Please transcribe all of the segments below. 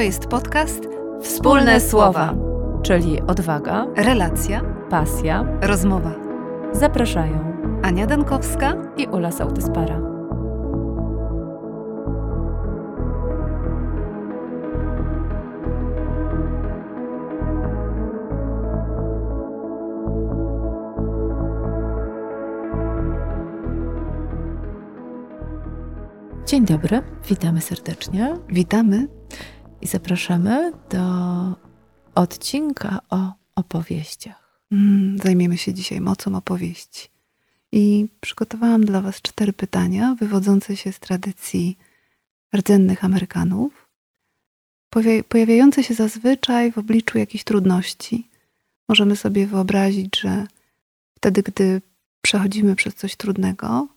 To jest podcast Wspólne Słowa, czyli odwaga, Relacja, pasja, Rozmowa. Zapraszają Ania Dankowska i Ula Sautyspara. Dzień dobry, witamy serdecznie. Witamy i zapraszamy do odcinka o opowieściach. Mm, zajmiemy się dzisiaj mocą opowieści. I przygotowałam dla Was cztery pytania wywodzące się z tradycji rdzennych Amerykanów, pojawiające się zazwyczaj w obliczu jakichś trudności. Możemy sobie wyobrazić, że wtedy, gdy przechodzimy przez coś trudnego,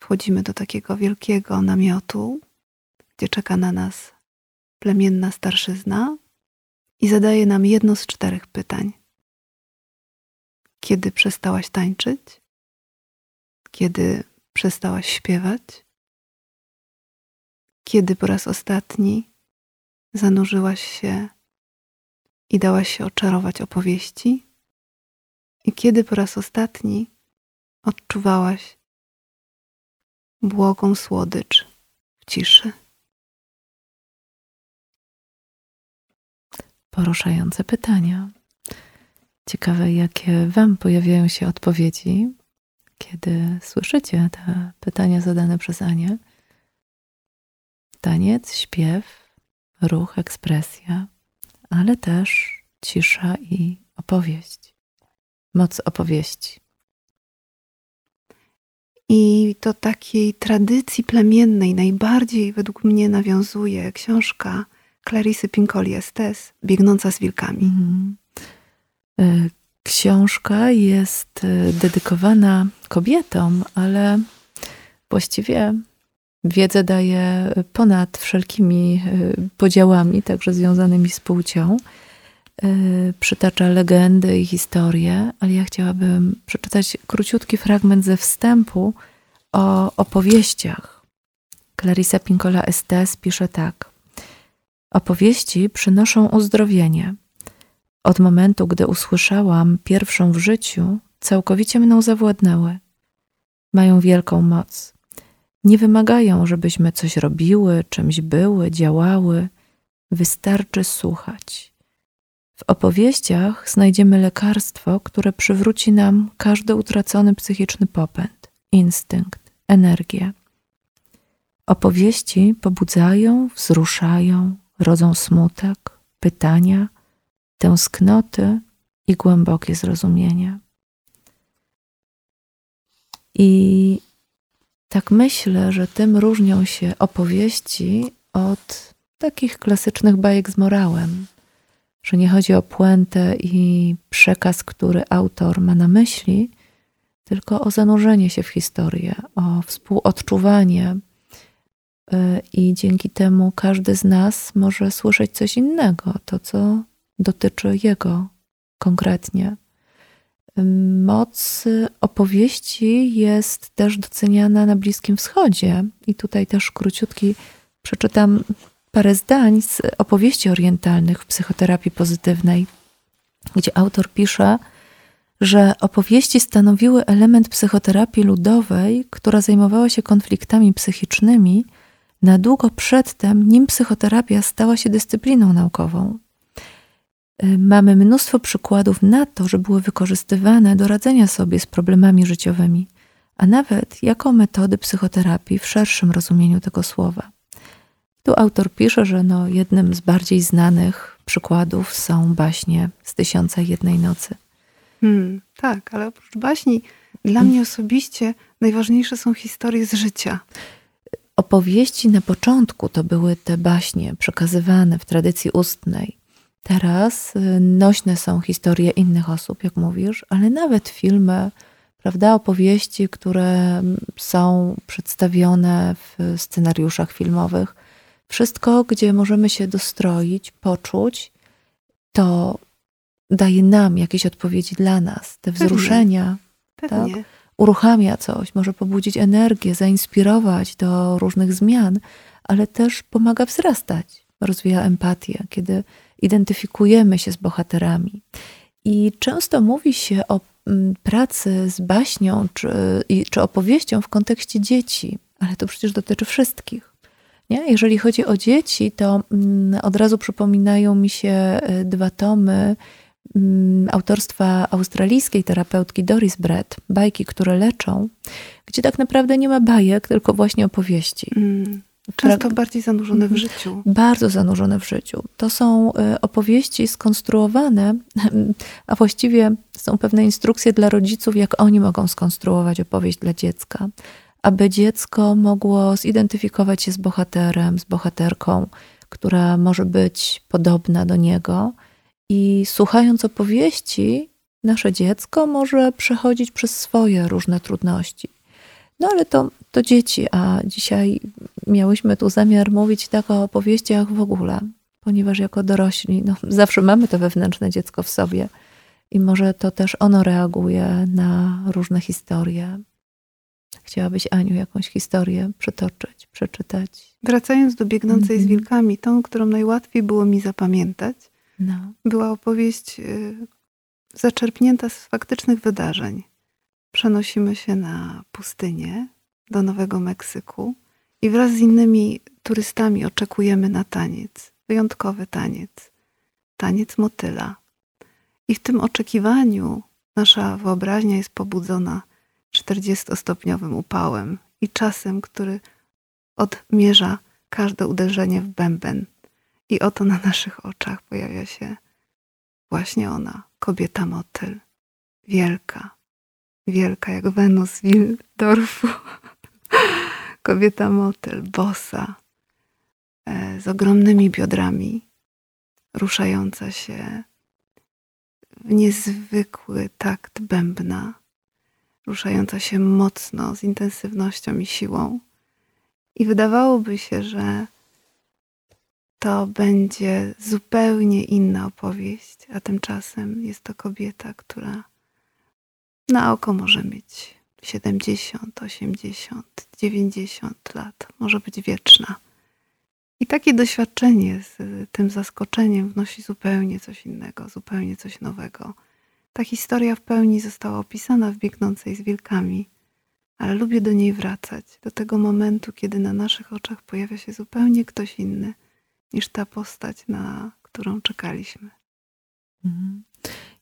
wchodzimy do takiego wielkiego namiotu, gdzie czeka na nas plemienna starszyzna i zadaje nam jedno z czterech pytań. Kiedy przestałaś tańczyć? Kiedy przestałaś śpiewać? Kiedy po raz ostatni zanurzyłaś się i dałaś się oczarować opowieści? I kiedy po raz ostatni odczuwałaś błogą słodycz w ciszy? Poruszające pytania. Ciekawe, jakie Wam pojawiają się odpowiedzi, kiedy słyszycie te pytania zadane przez Anię. Taniec, śpiew, ruch, ekspresja, ale też cisza i opowieść. Moc opowieści. I do takiej tradycji plemiennej najbardziej według mnie nawiązuje książka Clarisy Pinkoli Estes, Biegnąca z wilkami. Mhm. E, książka jest e, dedykowana kobietom, ale właściwie wiedzę daje ponad wszelkimi e, podziałami, także związanymi z płcią. Przytacza legendy i historie, ale ja chciałabym przeczytać króciutki fragment ze wstępu o opowieściach. Clarissa Pinkola Estes pisze tak. Opowieści przynoszą uzdrowienie. Od momentu, gdy usłyszałam pierwszą w życiu, całkowicie mną zawładnęły. Mają wielką moc. Nie wymagają, żebyśmy coś robiły, czymś były, działały. Wystarczy słuchać. W opowieściach znajdziemy lekarstwo, które przywróci nam każdy utracony psychiczny popęd, instynkt, energię. Opowieści pobudzają, wzruszają, rodzą smutek, pytania, tęsknoty i głębokie zrozumienie. I tak myślę, że tym różnią się opowieści od takich klasycznych bajek z morałem, że nie chodzi o puentę i przekaz, który autor ma na myśli, tylko o zanurzenie się w historię, o współodczuwanie i dzięki temu każdy z nas może słyszeć coś innego, to co dotyczy jego konkretnie. Y, moc opowieści jest też doceniana na Bliskim Wschodzie, i tutaj też króciutki przeczytam parę zdań z opowieści orientalnych w psychoterapii pozytywnej, gdzie autor pisze, że opowieści stanowiły element psychoterapii ludowej, która zajmowała się konfliktami psychicznymi na długo przedtem, nim psychoterapia stała się dyscypliną naukową. Y, mamy mnóstwo przykładów na to, że były wykorzystywane do radzenia sobie z problemami życiowymi, a nawet jako metody psychoterapii w szerszym rozumieniu tego słowa. Tu autor pisze, że no jednym z bardziej znanych przykładów są baśnie z Tysiąca Jednej Nocy. Hmm, tak, ale oprócz baśni, dla mnie osobiście najważniejsze są historie z życia opowieści na początku to były te baśnie przekazywane w tradycji ustnej. Teraz y, nośne są historie innych osób, jak mówisz, ale nawet filmy, prawda, opowieści, które są przedstawione w scenariuszach filmowych. Wszystko, gdzie możemy się dostroić, poczuć, to daje nam jakieś odpowiedzi dla nas, te wzruszenia. Pewnie. Pewnie. Uruchamia coś, może pobudzić energię, zainspirować do różnych zmian, ale też pomaga wzrastać. rozwija empatię, kiedy identyfikujemy się z bohaterami. I często mówi się o mm, pracy z baśnią czy, czy opowieścią w kontekście dzieci, ale to przecież dotyczy wszystkich. Nie? Jeżeli chodzi o dzieci, to mm, od razu przypominają mi się y, dwa tomy autorstwa australijskiej terapeutki Doris Brett, bajki, które leczą, gdzie tak naprawdę nie ma bajek, tylko właśnie opowieści. Mm. Często bardziej zanurzone w mhm. życiu. Bardzo zanurzone w życiu. To są y, opowieści skonstruowane, a właściwie są pewne instrukcje dla rodziców, jak oni mogą skonstruować opowieść dla dziecka, aby dziecko mogło zidentyfikować się z bohaterem, z bohaterką, która może być podobna do niego. I słuchając opowieści, nasze dziecko może przechodzić przez swoje różne trudności. No ale to, to dzieci, a dzisiaj miałyśmy tu zamiar mówić tak o opowieściach w ogóle, ponieważ jako dorośli no, zawsze mamy to wewnętrzne dziecko w sobie i może to też ono reaguje na różne historie. Chciałabyś, Aniu, jakąś historię przetoczyć, przeczytać? Wracając do biegnącej mm -hmm. z mhm. wilkami, tą, którą najłatwiej było mi zapamiętać, no. była opowieść y, zaczerpnięta z faktycznych wydarzeń. Przenosimy się na pustynię do Nowego Meksyku i wraz z innymi turystami oczekujemy na taniec, wyjątkowy taniec, taniec motyla. I w tym oczekiwaniu nasza wyobraźnia jest pobudzona 40-stopniowym upałem i czasem, który odmierza każde uderzenie w bęben. I oto na naszych oczach pojawia się właśnie ona, kobieta motyl, wielka, wielka jak Wenus Wildorfu. Kobieta motyl, bosa, e, z ogromnymi biodrami, ruszająca się w niezwykły takt bębna, ruszająca się mocno, z intensywnością i siłą. I wydawałoby się, że to będzie zupełnie inna opowieść, a tymczasem jest to kobieta, która na oko może mieć 70, 80, 90 lat, może być wieczna. I takie doświadczenie z tym zaskoczeniem wnosi zupełnie coś innego, zupełnie coś nowego. Ta historia w pełni została opisana w Biegnącej z Wilkami, ale lubię do niej wracać, do tego momentu, kiedy na naszych oczach pojawia się zupełnie ktoś inny niż ta postać, na którą czekaliśmy. Mhm.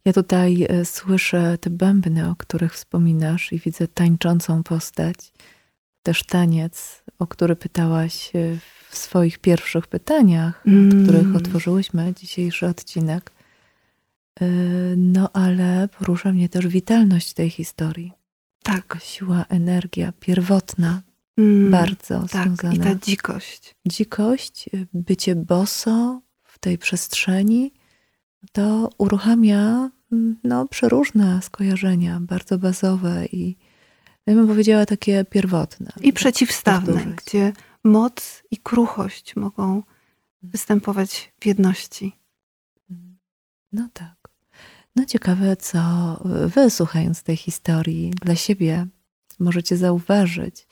Ja tutaj e, słyszę te bębny, o których wspominasz, i widzę tańczącą postać. Też taniec, o który pytałaś e, w swoich pierwszych pytaniach, mm. od których otworzyłyśmy dzisiejszy odcinek. E, no, ale porusza mnie też witalność tej historii. Tak. Siła, energia pierwotna, mm, bardzo tak, związana. I ta dzikość. Dzikość, bycie boso w tej przestrzeni, to uruchamia no, przeróżne skojarzenia, bardzo bazowe i ja bym powiedziała takie pierwotne. I przeciwstawne, powtórzyć. gdzie moc i kruchość mogą występować w jedności. No tak. No ciekawe, co wy słuchając tej historii dla siebie możecie zauważyć.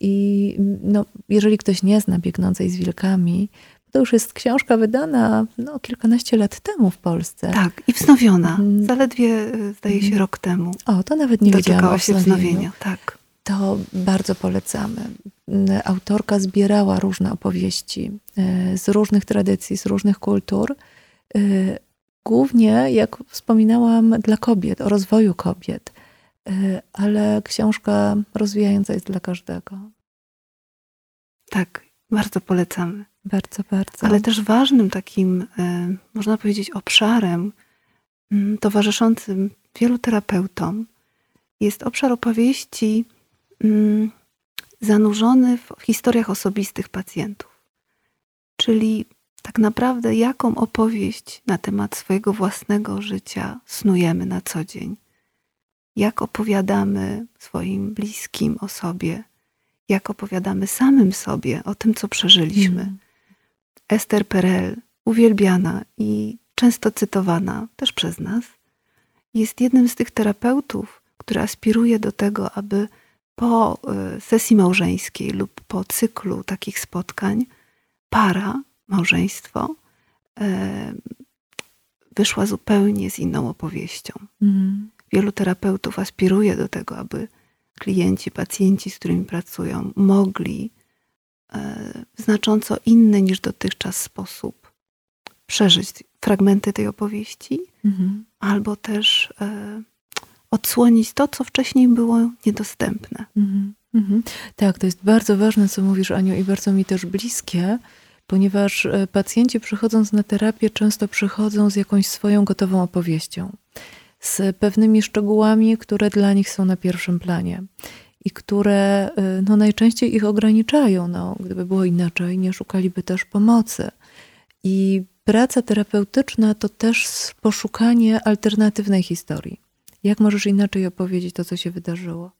I no, jeżeli ktoś nie zna biegnącej z wilkami, to już jest książka wydana no, kilkanaście lat temu w Polsce. Tak, i wznowiona. Mm. Zaledwie, e, zdaje się, rok temu. O, to nawet nie wiedziałam się wznowienia, tak. To bardzo polecamy. Autorka zbierała różne opowieści e, z różnych tradycji, z różnych kultur. E, głównie, jak wspominałam, dla kobiet, o rozwoju kobiet. Ale książka rozwijająca jest dla każdego. Tak, bardzo polecamy. Bardzo, bardzo. Ale też ważnym takim, e, można powiedzieć, obszarem mm, towarzyszącym wielu terapeutom jest obszar opowieści mm, zanurzony w historiach osobistych pacjentów. Czyli tak naprawdę, jaką opowieść na temat swojego własnego życia snujemy na co dzień. Jak opowiadamy swoim bliskim o sobie, jak opowiadamy samym sobie o tym, co przeżyliśmy. Mm. Esther Perel, uwielbiana i często cytowana też przez nas, jest jednym z tych terapeutów, który aspiruje do tego, aby po e, sesji małżeńskiej lub po cyklu takich spotkań para małżeństwo, e, wyszła zupełnie z inną opowieścią. Mhm. Wielu terapeutów aspiruje do tego, aby klienci, pacjenci, z którymi pracują, mogli e, w znacząco inny niż dotychczas sposób przeżyć fragmenty tej opowieści, mhm. albo też e, odsłonić to, co wcześniej było niedostępne. Mhm. Mhm. Tak, to jest bardzo ważne, co mówisz, Aniu, i bardzo mi też bliskie, ponieważ e, pacjenci przychodząc na terapię często przychodzą z jakąś swoją gotową opowieścią, z pewnymi szczegółami, które dla nich są na pierwszym planie i które e, no, najczęściej ich ograniczają. No, gdyby było inaczej, nie szukaliby też pomocy. I praca terapeutyczna to też poszukanie alternatywnej historii. Jak możesz inaczej opowiedzieć to, co się wydarzyło?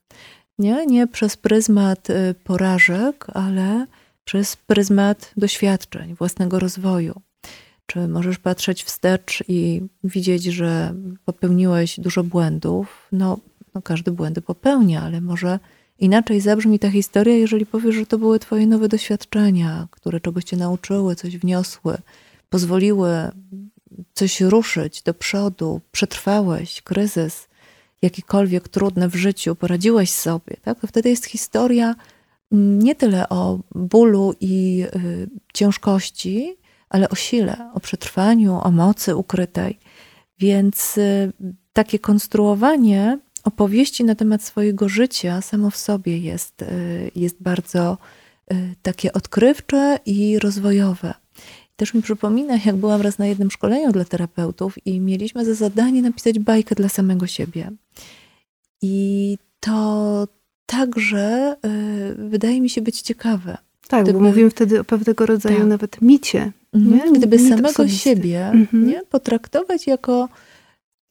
Nie, nie przez pryzmat y, porażek, ale przez pryzmat doświadczeń, własnego rozwoju. Czy możesz patrzeć wstecz i widzieć, że popełniłeś dużo błędów? No, no każdy błędy popełnia, ale może inaczej zabrzmi ta historia, jeżeli powiesz, że to były Twoje nowe doświadczenia, które czegoś Cię nauczyły, coś wniosły, pozwoliły coś ruszyć do przodu, przetrwałeś kryzys jakikolwiek trudne w życiu, poradziłeś sobie, tak? wtedy jest historia nie tyle o bólu i y, ciężkości, ale o sile, o przetrwaniu, o mocy ukrytej. Więc y, takie konstruowanie opowieści na temat swojego życia samo w sobie jest, y, jest bardzo y, takie odkrywcze i rozwojowe. Też mi przypomina, jak byłam raz na jednym szkoleniu dla terapeutów i mieliśmy za zadanie napisać bajkę dla samego siebie. I to także wydaje mi się być ciekawe. Tak, Gdyby, bo mówimy wtedy o pewnego rodzaju tak. nawet micie. Mhm. Nie? Gdyby Mit samego osobisty. siebie mhm. nie? potraktować jako,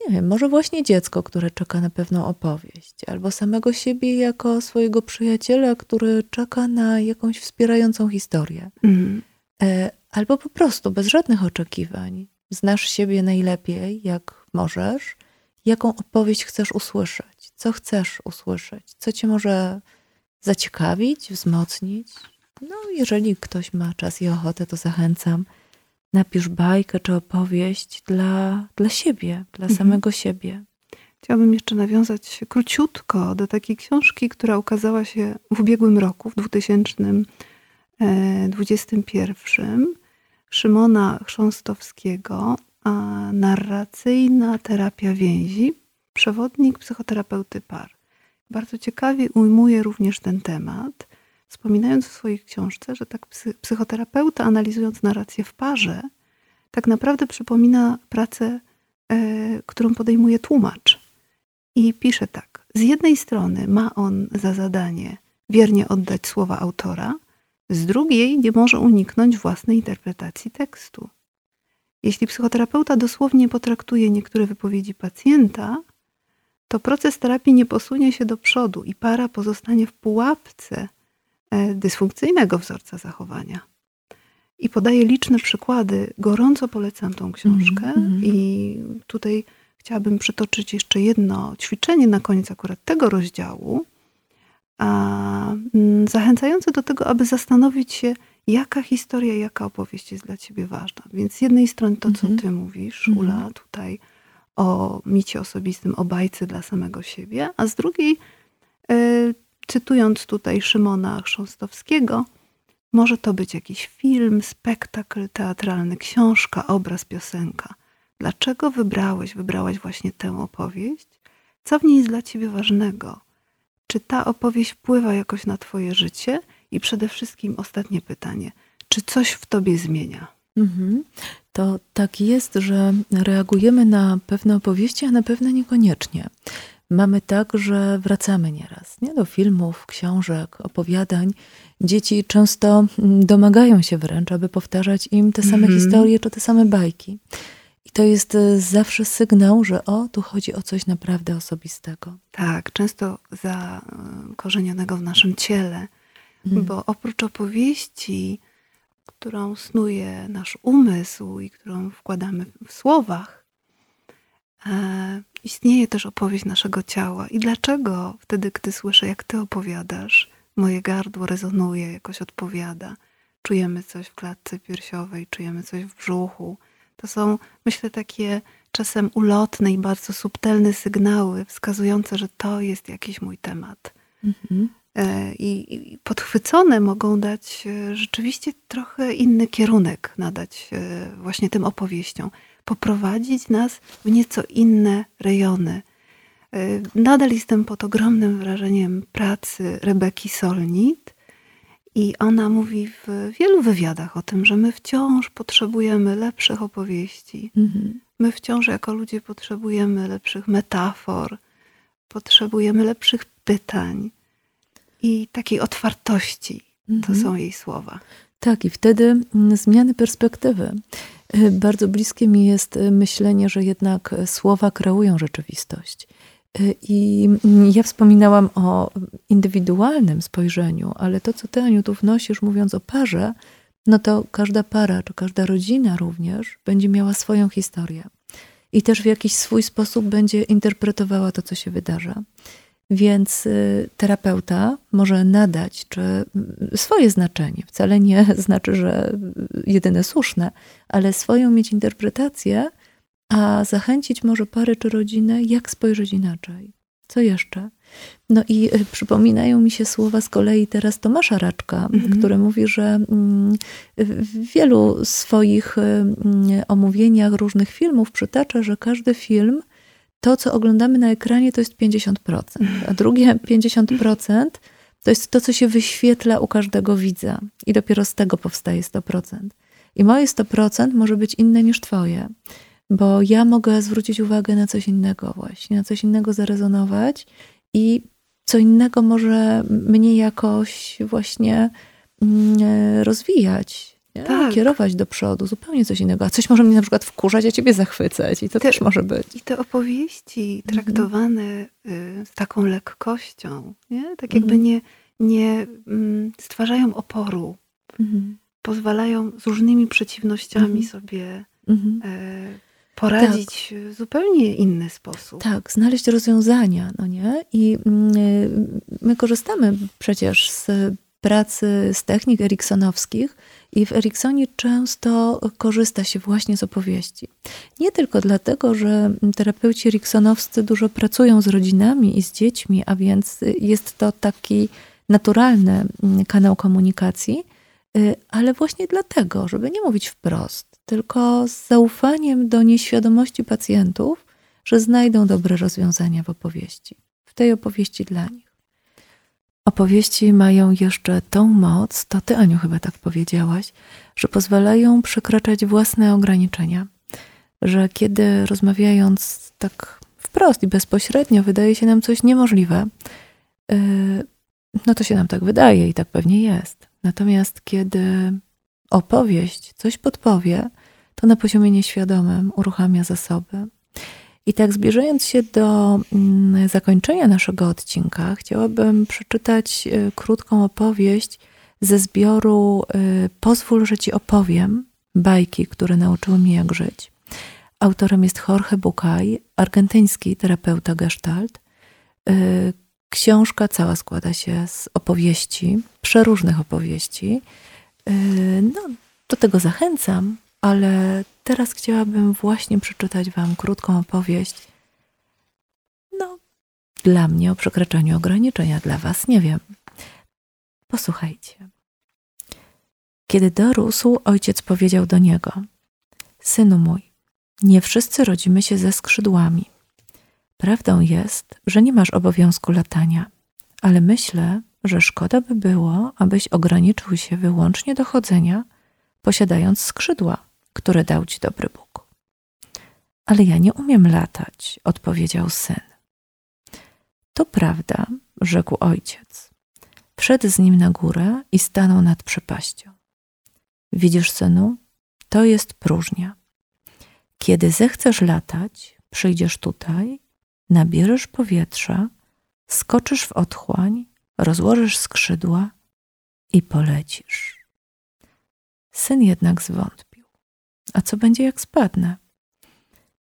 nie wiem, może właśnie dziecko, które czeka na pewną opowieść, albo samego siebie jako swojego przyjaciela, który czeka na jakąś wspierającą historię. Mhm. E, albo po prostu bez żadnych oczekiwań. Znasz siebie najlepiej, jak możesz, jaką opowieść chcesz usłyszeć, co chcesz usłyszeć, co cię może zaciekawić, wzmocnić. No, jeżeli ktoś ma czas i ochotę, to zachęcam. Napisz bajkę czy opowieść dla, dla siebie, dla mhm. samego siebie. Chciałabym jeszcze nawiązać króciutko do takiej książki, która ukazała się w ubiegłym roku, w 2021. Szymona Chrząstowskiego, narracyjna terapia więzi, przewodnik psychoterapeuty par. Bardzo ciekawie ujmuje również ten temat, wspominając w swojej książce, że tak psychoterapeuta analizując narrację w parze, tak naprawdę przypomina pracę, e, którą podejmuje tłumacz. I pisze tak: Z jednej strony ma on za zadanie wiernie oddać słowa autora, z drugiej nie może uniknąć własnej interpretacji tekstu. Jeśli psychoterapeuta dosłownie potraktuje niektóre wypowiedzi pacjenta, to proces terapii nie posunie się do przodu i para pozostanie w pułapce dysfunkcyjnego wzorca zachowania. I podaję liczne przykłady. Gorąco polecam tą książkę. Mm -hmm. I tutaj chciałabym przytoczyć jeszcze jedno ćwiczenie na koniec akurat tego rozdziału, a, mm, zachęcające do tego, aby zastanowić się, jaka historia, jaka opowieść jest dla ciebie ważna. Więc z jednej strony to, co mhm. ty mówisz, mhm. Ula, tutaj o micie osobistym, o bajce dla samego siebie, a z drugiej, y, cytując tutaj Szymona Chrząstowskiego, może to być jakiś film, spektakl teatralny, książka, obraz, piosenka. Dlaczego wybrałeś, wybrałaś właśnie tę opowieść? Co w niej jest dla ciebie ważnego? Czy ta opowieść wpływa jakoś na twoje życie? I przede wszystkim ostatnie pytanie: czy coś w tobie zmienia? Mhm. To tak jest, że reagujemy na pewne opowieści, a na pewne niekoniecznie. Mamy tak, że wracamy nieraz nie? do filmów, książek, opowiadań. Dzieci często mm, domagają się wręcz, aby powtarzać im te same mhm. historie czy te same bajki. I to jest e, zawsze sygnał, że o, tu chodzi o coś naprawdę osobistego. Tak, często zakorzenionego w naszym ciele. Mhm. Bo oprócz opowieści, którą snuje nasz umysł i którą wkładamy w słowach, istnieje też opowieść naszego ciała. I dlaczego wtedy, gdy słyszę, jak ty opowiadasz, moje gardło rezonuje, jakoś odpowiada? czujemy coś w klatce piersiowej, czujemy coś w brzuchu. To są, myślę, takie czasem ulotne i bardzo subtelne sygnały wskazujące, że to jest jakiś mój temat. Mhm. E, I, podchwycone mogą dać e, rzeczywiście trochę inny kierunek, nadać e, właśnie tym opowieściom, poprowadzić nas w nieco inne rejony. Nadal jestem pod ogromnym wrażeniem pracy Rebeki Solnit i ona mówi w wielu wywiadach o tym, że my wciąż potrzebujemy lepszych opowieści. Mhm. My wciąż jako ludzie potrzebujemy lepszych metafor, potrzebujemy lepszych pytań i takiej otwartości. To mhm. są jej słowa. Tak, i wtedy mm, zmiany perspektywy. Y, bardzo bliskie mi jest y, myślenie, że jednak słowa kreują rzeczywistość. Y, I mm, ja wspominałam o indywidualnym spojrzeniu, ale to, co ty, Aniu, tu wnosisz, mówiąc o parze, no to każda para, czy każda rodzina również będzie miała swoją historię. I też w jakiś swój sposób będzie interpretowała to, co się wydarza. Więc y, terapeuta może nadać czy y, swoje znaczenie, wcale nie znaczy, że jedyne słuszne, ale swoją mieć interpretację, a zachęcić może parę czy rodzinę, jak spojrzeć inaczej. Co jeszcze? No i y, przypominają mi się słowa z kolei teraz Tomasza Raczka, mhm. który mówi, że mm, w wielu swoich mm, omówieniach różnych filmów przytacza, że każdy film to, co oglądamy na ekranie, to jest 50%, a drugie 50% to jest to, co się wyświetla u każdego widza. I dopiero z tego powstaje 100%. I moje 100% może być inne niż twoje, bo ja mogę zwrócić uwagę na coś innego właśnie, na coś innego zarezonować i co innego może mnie jakoś właśnie mm, rozwijać tak. kierować do przodu, zupełnie coś innego. A coś może mnie na przykład wkurzać, a ciebie zachwycać i to te, też może być. I te opowieści mhm. traktowane y, z taką lekkością, nie? tak jakby mhm. nie, nie mm, stwarzają oporu. Mhm. Pozwalają z różnymi przeciwnościami sobie e, poradzić tak. w zupełnie inny sposób. Tak, znaleźć rozwiązania, no nie? I mm, y, my korzystamy przecież z pracy, z technik eriksonowskich, i w Eriksonie często korzysta się właśnie z opowieści. Nie tylko dlatego, że terapeuci eriksonowscy dużo pracują z rodzinami i z dziećmi, a więc jest to taki naturalny kanał komunikacji, y, ale właśnie dlatego, żeby nie mówić wprost, tylko z zaufaniem do nieświadomości pacjentów, że znajdą dobre rozwiązania w opowieści, w tej opowieści dla nich. Opowieści mają jeszcze tą moc, to ty, Aniu, chyba tak powiedziałaś, że pozwalają przekraczać własne ograniczenia. Że kiedy rozmawiając tak wprost i bezpośrednio wydaje się nam coś niemożliwe, yy, no to się nam tak wydaje i tak pewnie jest. Natomiast kiedy opowieść coś podpowie, to na poziomie nieświadomym uruchamia zasoby, i tak zbliżając się do mm, zakończenia naszego odcinka, chciałabym przeczytać y, krótką opowieść ze zbioru y, Pozwól, że ci opowiem bajki, które nauczyły mnie jak żyć. Autorem jest Jorge Bucay, argentyński terapeuta gestalt. Y, książka cała składa się z opowieści, przeróżnych opowieści. No, do tego zachęcam ale teraz chciałabym właśnie przeczytać Wam krótką opowieść. No, dla mnie o przekraczaniu ograniczenia, dla Was nie wiem. Posłuchajcie. Kiedy dorósł, ojciec powiedział do niego: Synu mój, nie wszyscy rodzimy się ze skrzydłami. Prawdą jest, że nie masz obowiązku latania, ale myślę, że szkoda by było, abyś ograniczył się wyłącznie do chodzenia, posiadając skrzydła które dał ci dobry Bóg. Ale ja nie umiem latać, odpowiedział syn. To prawda, rzekł ojciec. Wszedł z nim na górę i stanął nad przepaścią. Widzisz, synu, to jest próżnia. Kiedy zechcesz latać, przyjdziesz tutaj, nabierzesz powietrza, skoczysz w otchłań, rozłożysz skrzydła i polecisz. Syn jednak zwątpił. A co będzie, jak spadnę?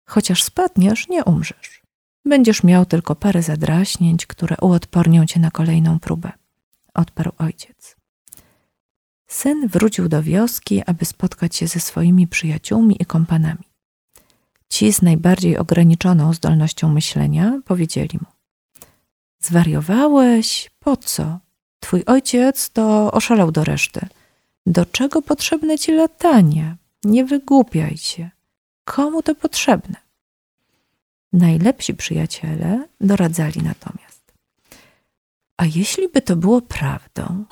Chociaż spadniesz, nie umrzesz. Będziesz miał tylko parę zadraśnięć, które uodpornią cię na kolejną próbę, odparł ojciec. Syn wrócił do wioski, aby spotkać się ze swoimi przyjaciółmi i kompanami. Ci z najbardziej ograniczoną zdolnością myślenia powiedzieli mu: Zwariowałeś? Po co? Twój ojciec to oszalał do reszty. Do czego potrzebne ci latanie? Nie wygłupiaj się. Komu to potrzebne? Najlepsi przyjaciele doradzali natomiast. A jeśli by to było prawdą,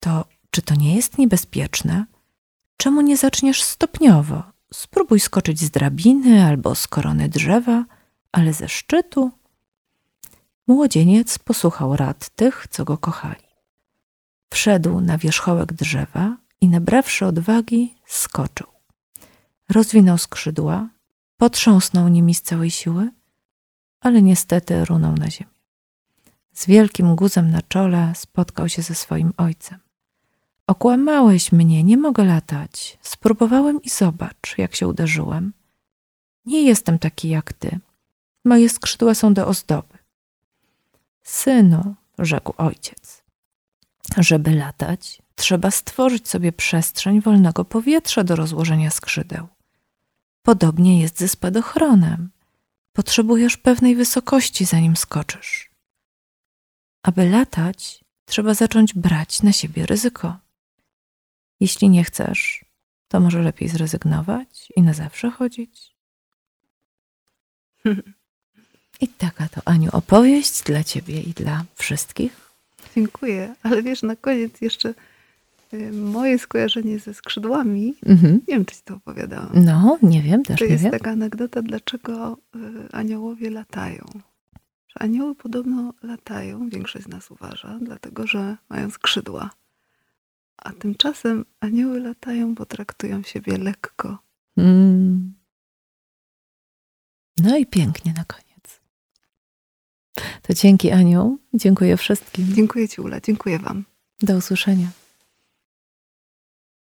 to czy to nie jest niebezpieczne? Czemu nie zaczniesz stopniowo? Spróbuj skoczyć z drabiny albo z korony drzewa, ale ze szczytu. Młodzieniec posłuchał rad tych, co go kochali. Wszedł na wierzchołek drzewa i nabrawszy odwagi, skoczył. Rozwinął skrzydła, potrząsnął nimi z całej siły, ale niestety runął na ziemię. Z wielkim guzem na czole spotkał się ze swoim ojcem. Okłamałeś mnie, nie mogę latać. Spróbowałem i zobacz, jak się uderzyłem. Nie jestem taki jak ty. Moje skrzydła są do ozdoby. Synu, rzekł ojciec, żeby latać, trzeba stworzyć sobie przestrzeń wolnego powietrza do rozłożenia skrzydeł. Podobnie jest ze spadochronem. Potrzebujesz pewnej wysokości, zanim skoczysz. Aby latać, trzeba zacząć brać na siebie ryzyko. Jeśli nie chcesz, to może lepiej zrezygnować i na zawsze chodzić. I taka to, Aniu, opowieść dla ciebie i dla wszystkich. Dziękuję, ale wiesz, na koniec jeszcze moje skojarzenie ze skrzydłami. Mhm. Nie wiem, czy ci to opowiadałam. No, nie wiem, też To nie jest wiem. taka anegdota, dlaczego y, aniołowie latają. Że anioły podobno latają, większość z nas uważa, dlatego że mają skrzydła. A tymczasem anioły latają, bo traktują siebie lekko. Mm. No i pięknie na koniec. To dzięki Aniu, dziękuję wszystkim. Dziękuję Ci, Ula, dziękuję Wam. Do usłyszenia.